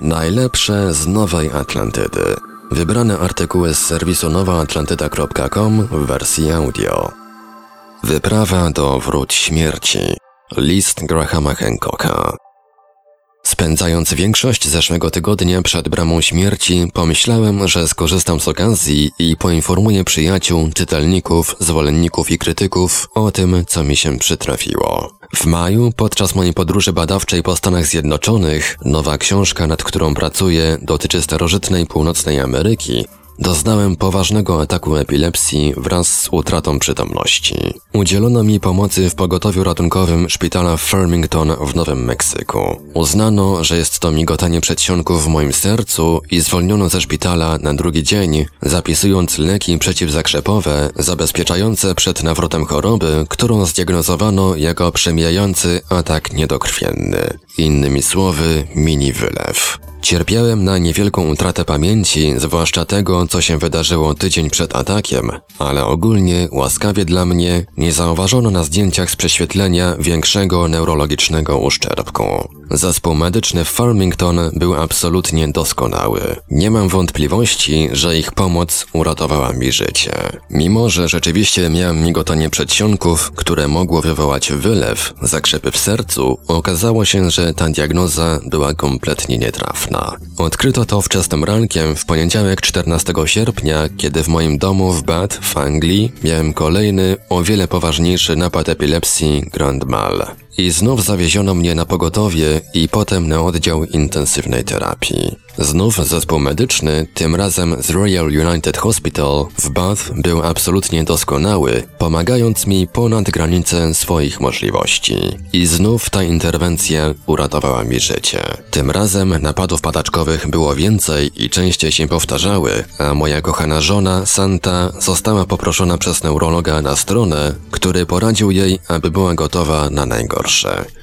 Najlepsze z Nowej Atlantydy. Wybrane artykuły z serwisu nowaatlantyda.com w wersji audio. Wyprawa do wróć śmierci. List Grahama Hancocka. Spędzając większość zeszłego tygodnia przed bramą śmierci, pomyślałem, że skorzystam z okazji i poinformuję przyjaciół, czytelników, zwolenników i krytyków o tym, co mi się przytrafiło. W maju, podczas mojej podróży badawczej po Stanach Zjednoczonych, nowa książka, nad którą pracuję, dotyczy starożytnej północnej Ameryki Doznałem poważnego ataku epilepsji wraz z utratą przytomności. Udzielono mi pomocy w pogotowiu ratunkowym szpitala Farmington w Nowym Meksyku. Uznano, że jest to migotanie przedsionków w moim sercu i zwolniono ze szpitala na drugi dzień, zapisując leki przeciwzakrzepowe zabezpieczające przed nawrotem choroby, którą zdiagnozowano jako przemijający atak niedokrwienny. Innymi słowy, mini wylew. Cierpiałem na niewielką utratę pamięci, zwłaszcza tego, co się wydarzyło tydzień przed atakiem, ale ogólnie, łaskawie dla mnie, nie zauważono na zdjęciach z prześwietlenia większego neurologicznego uszczerbku. Zespół medyczny w Farmington był absolutnie doskonały. Nie mam wątpliwości, że ich pomoc uratowała mi życie. Mimo, że rzeczywiście miałem migotanie przedsionków, które mogło wywołać wylew, zakrzepy w sercu, okazało się, że ta diagnoza była kompletnie nietrafna. Odkryto to wczesnym rankiem w poniedziałek 14 sierpnia, kiedy w moim domu w Bath w Anglii miałem kolejny, o wiele poważniejszy napad epilepsji Grand Mal. I znów zawieziono mnie na pogotowie i potem na oddział intensywnej terapii. Znów zespół medyczny, tym razem z Royal United Hospital w Bath był absolutnie doskonały, pomagając mi ponad granice swoich możliwości. I znów ta interwencja uratowała mi życie. Tym razem napadów padaczkowych było więcej i częściej się powtarzały, a moja kochana żona, Santa, została poproszona przez neurologa na stronę, który poradził jej, aby była gotowa na najgorsze.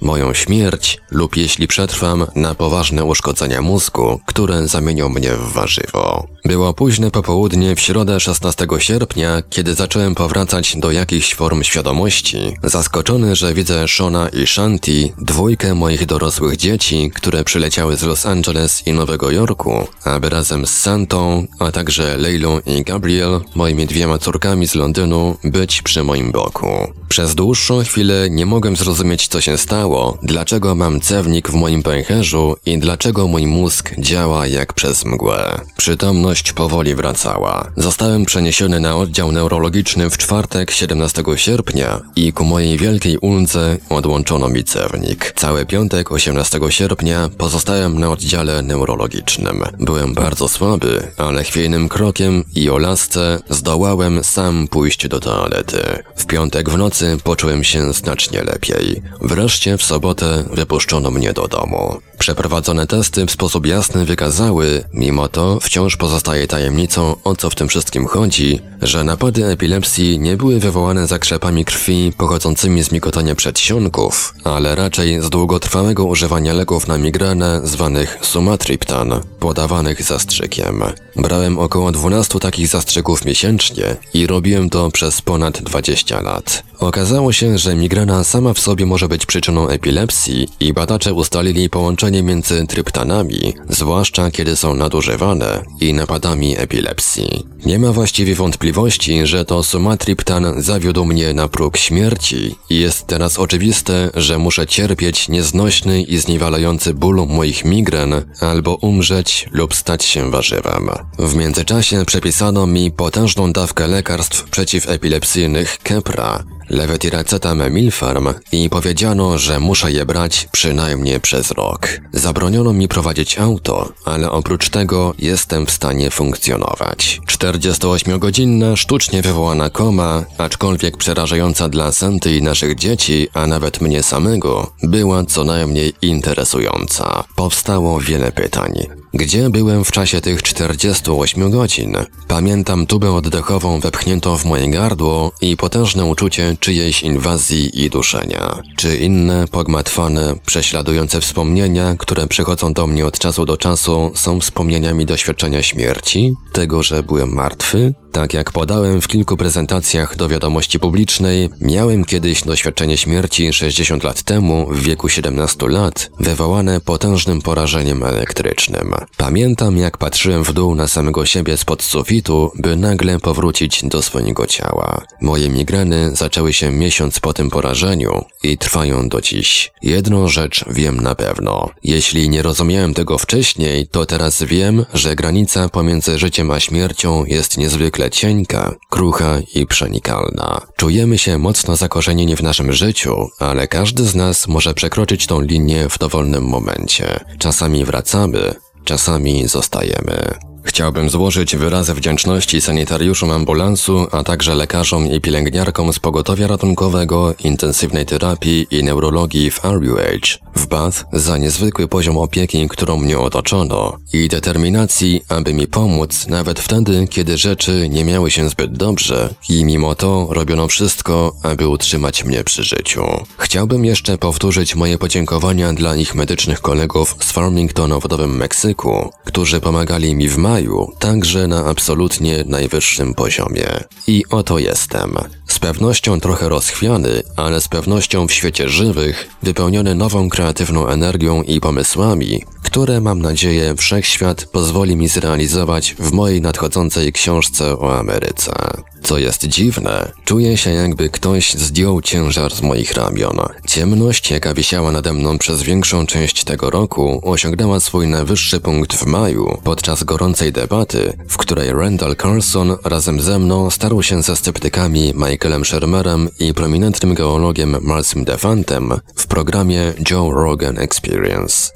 Moją śmierć lub jeśli przetrwam, na poważne uszkodzenia mózgu, które zamienią mnie w warzywo. Było późne popołudnie w środę 16 sierpnia, kiedy zacząłem powracać do jakichś form świadomości, zaskoczony, że widzę Shona i Shanti, dwójkę moich dorosłych dzieci, które przyleciały z Los Angeles i Nowego Jorku, aby razem z Santą, a także Leilą i Gabriel, moimi dwiema córkami z Londynu, być przy moim boku. Przez dłuższą chwilę nie mogłem zrozumieć, co się stało, dlaczego mam cewnik w moim pęcherzu i dlaczego mój mózg działa jak przez mgłę. Przytomność powoli wracała. Zostałem przeniesiony na oddział neurologiczny w czwartek 17 sierpnia i ku mojej wielkiej uldze odłączono mi cewnik. Cały piątek 18 sierpnia pozostałem na oddziale neurologicznym. Byłem bardzo słaby, ale chwiejnym krokiem i o lasce zdołałem sam pójść do toalety. W piątek w nocy poczułem się znacznie lepiej. Wreszcie w sobotę wypuszczono mnie do domu. Przeprowadzone testy w sposób jasny wykazały, mimo to wciąż pozostaje tajemnicą o co w tym wszystkim chodzi, że napady epilepsji nie były wywołane zakrzepami krwi pochodzącymi z migotania przedsionków, ale raczej z długotrwałego używania leków na migrenę zwanych sumatriptan, podawanych zastrzykiem. Brałem około 12 takich zastrzyków miesięcznie i robiłem to przez ponad 20 lat. Okazało się, że migrena sama w sobie może być przyczyną epilepsji i badacze ustalili połączenie między tryptanami, zwłaszcza kiedy są nadużywane, i napadami epilepsji. Nie ma właściwie wątpliwości, że to sumatriptan zawiódł mnie na próg śmierci i jest teraz oczywiste, że muszę cierpieć nieznośny i zniewalający ból moich migren albo umrzeć lub stać się warzywem. W międzyczasie przepisano mi potężną dawkę lekarstw przeciwepilepsyjnych Kepra, levetiracetam Milfarm i powiedziano, że muszę je brać przynajmniej przez rok. Zabroniono mi prowadzić auto, ale oprócz tego jestem w stanie funkcjonować. 48-godzinna, sztucznie wywołana koma, aczkolwiek przerażająca dla Santy i naszych dzieci, a nawet mnie samego, była co najmniej interesująca. Powstało wiele pytań. Gdzie byłem w czasie tych 48 godzin? Pamiętam tubę oddechową wepchniętą w moje gardło i potężne uczucie czyjejś inwazji i duszenia. Czy inne, pogmatwane, prześladujące wspomnienia, które przychodzą do mnie od czasu do czasu, są wspomnieniami doświadczenia śmierci? Tego, że byłem martwy? Tak jak podałem w kilku prezentacjach do wiadomości publicznej, miałem kiedyś doświadczenie śmierci 60 lat temu w wieku 17 lat, wywołane potężnym porażeniem elektrycznym. Pamiętam jak patrzyłem w dół na samego siebie spod sufitu, by nagle powrócić do swojego ciała. Moje migreny zaczęły się miesiąc po tym porażeniu i trwają do dziś. Jedną rzecz wiem na pewno. Jeśli nie rozumiałem tego wcześniej, to teraz wiem, że granica pomiędzy życiem a śmiercią jest niezwykle cienka, krucha i przenikalna. Czujemy się mocno zakorzenieni w naszym życiu, ale każdy z nas może przekroczyć tą linię w dowolnym momencie. Czasami wracamy, czasami zostajemy. Chciałbym złożyć wyrazy wdzięczności sanitariuszom ambulansu, a także lekarzom i pielęgniarkom z pogotowia ratunkowego, intensywnej terapii i neurologii w RUH w Bath za niezwykły poziom opieki, którą mnie otoczono i determinacji, aby mi pomóc nawet wtedy, kiedy rzeczy nie miały się zbyt dobrze i mimo to robiono wszystko, aby utrzymać mnie przy życiu. Chciałbym jeszcze powtórzyć moje podziękowania dla ich medycznych kolegów z Farmington w Nowym Meksyku, którzy pomagali mi w maju, także na absolutnie najwyższym poziomie. I oto jestem. Z pewnością trochę rozchwiany, ale z pewnością w świecie żywych, wypełniony nową kreatywną energią i pomysłami, które mam nadzieję wszechświat pozwoli mi zrealizować w mojej nadchodzącej książce o Ameryce. Co jest dziwne, czuję się jakby ktoś zdjął ciężar z moich ramion. Ciemność, jaka wisiała nade mną przez większą część tego roku, osiągnęła swój najwyższy punkt w maju, podczas gorącej debaty, w której Randall Carlson razem ze mną starł się ze sceptykami Michaelem Shermerem i prominentnym geologiem Marcim Defantem w programie Joe Rogan Experience.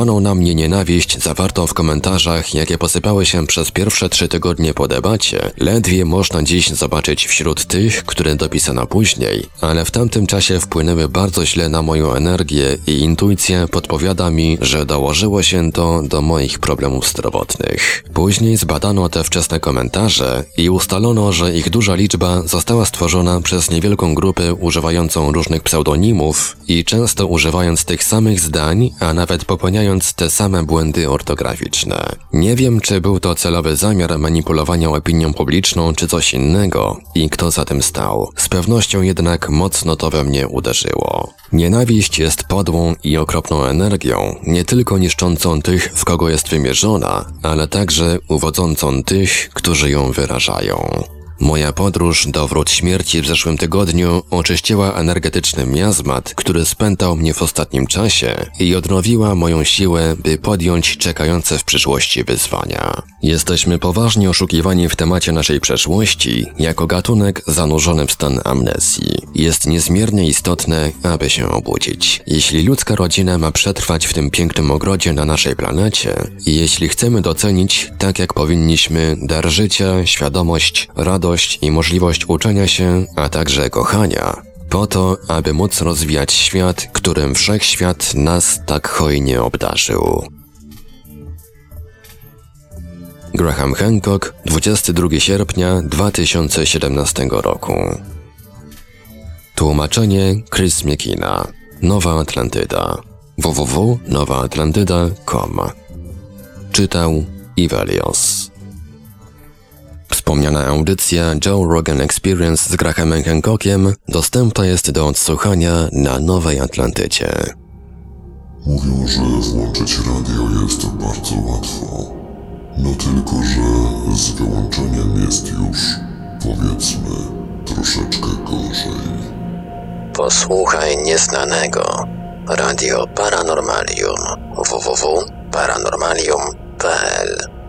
Skoncentrowaną na mnie nienawiść zawartą w komentarzach, jakie posypały się przez pierwsze trzy tygodnie po debacie, ledwie można dziś zobaczyć wśród tych, które dopisano później, ale w tamtym czasie wpłynęły bardzo źle na moją energię i intuicja podpowiada mi, że dołożyło się to do moich problemów zdrowotnych. Później zbadano te wczesne komentarze i ustalono, że ich duża liczba została stworzona przez niewielką grupę używającą różnych pseudonimów i często używając tych samych zdań, a nawet popełniając te same błędy ortograficzne. Nie wiem, czy był to celowy zamiar manipulowania opinią publiczną, czy coś innego i kto za tym stał. Z pewnością jednak mocno to we mnie uderzyło. Nienawiść jest podłą i okropną energią, nie tylko niszczącą tych, w kogo jest wymierzona, ale także uwodzącą tych, którzy ją wyrażają. Moja podróż do wrót śmierci w zeszłym tygodniu oczyściła energetyczny miazmat, który spętał mnie w ostatnim czasie i odnowiła moją siłę, by podjąć czekające w przyszłości wyzwania. Jesteśmy poważnie oszukiwani w temacie naszej przeszłości jako gatunek zanurzony w stan amnesji. Jest niezmiernie istotne, aby się obudzić. Jeśli ludzka rodzina ma przetrwać w tym pięknym ogrodzie na naszej planecie i jeśli chcemy docenić, tak jak powinniśmy, dar życia, świadomość, radość, i możliwość uczenia się, a także kochania, po to, aby móc rozwijać świat, którym wszechświat nas tak hojnie obdarzył. Graham Hancock, 22 sierpnia 2017 roku. Tłumaczenie Chris Miekina. Nowa Atlantyda. www.nowaatlantyda.com Czytał Ivelios. Wspomniana audycja Joe Rogan Experience z Grahamem Hancockiem dostępna jest do odsłuchania na Nowej Atlantycie. Mówią, że włączyć radio jest bardzo łatwo. No tylko, że z wyłączeniem jest już, powiedzmy, troszeczkę gorzej. Posłuchaj nieznanego. Radio Paranormalium www.paranormalium.pl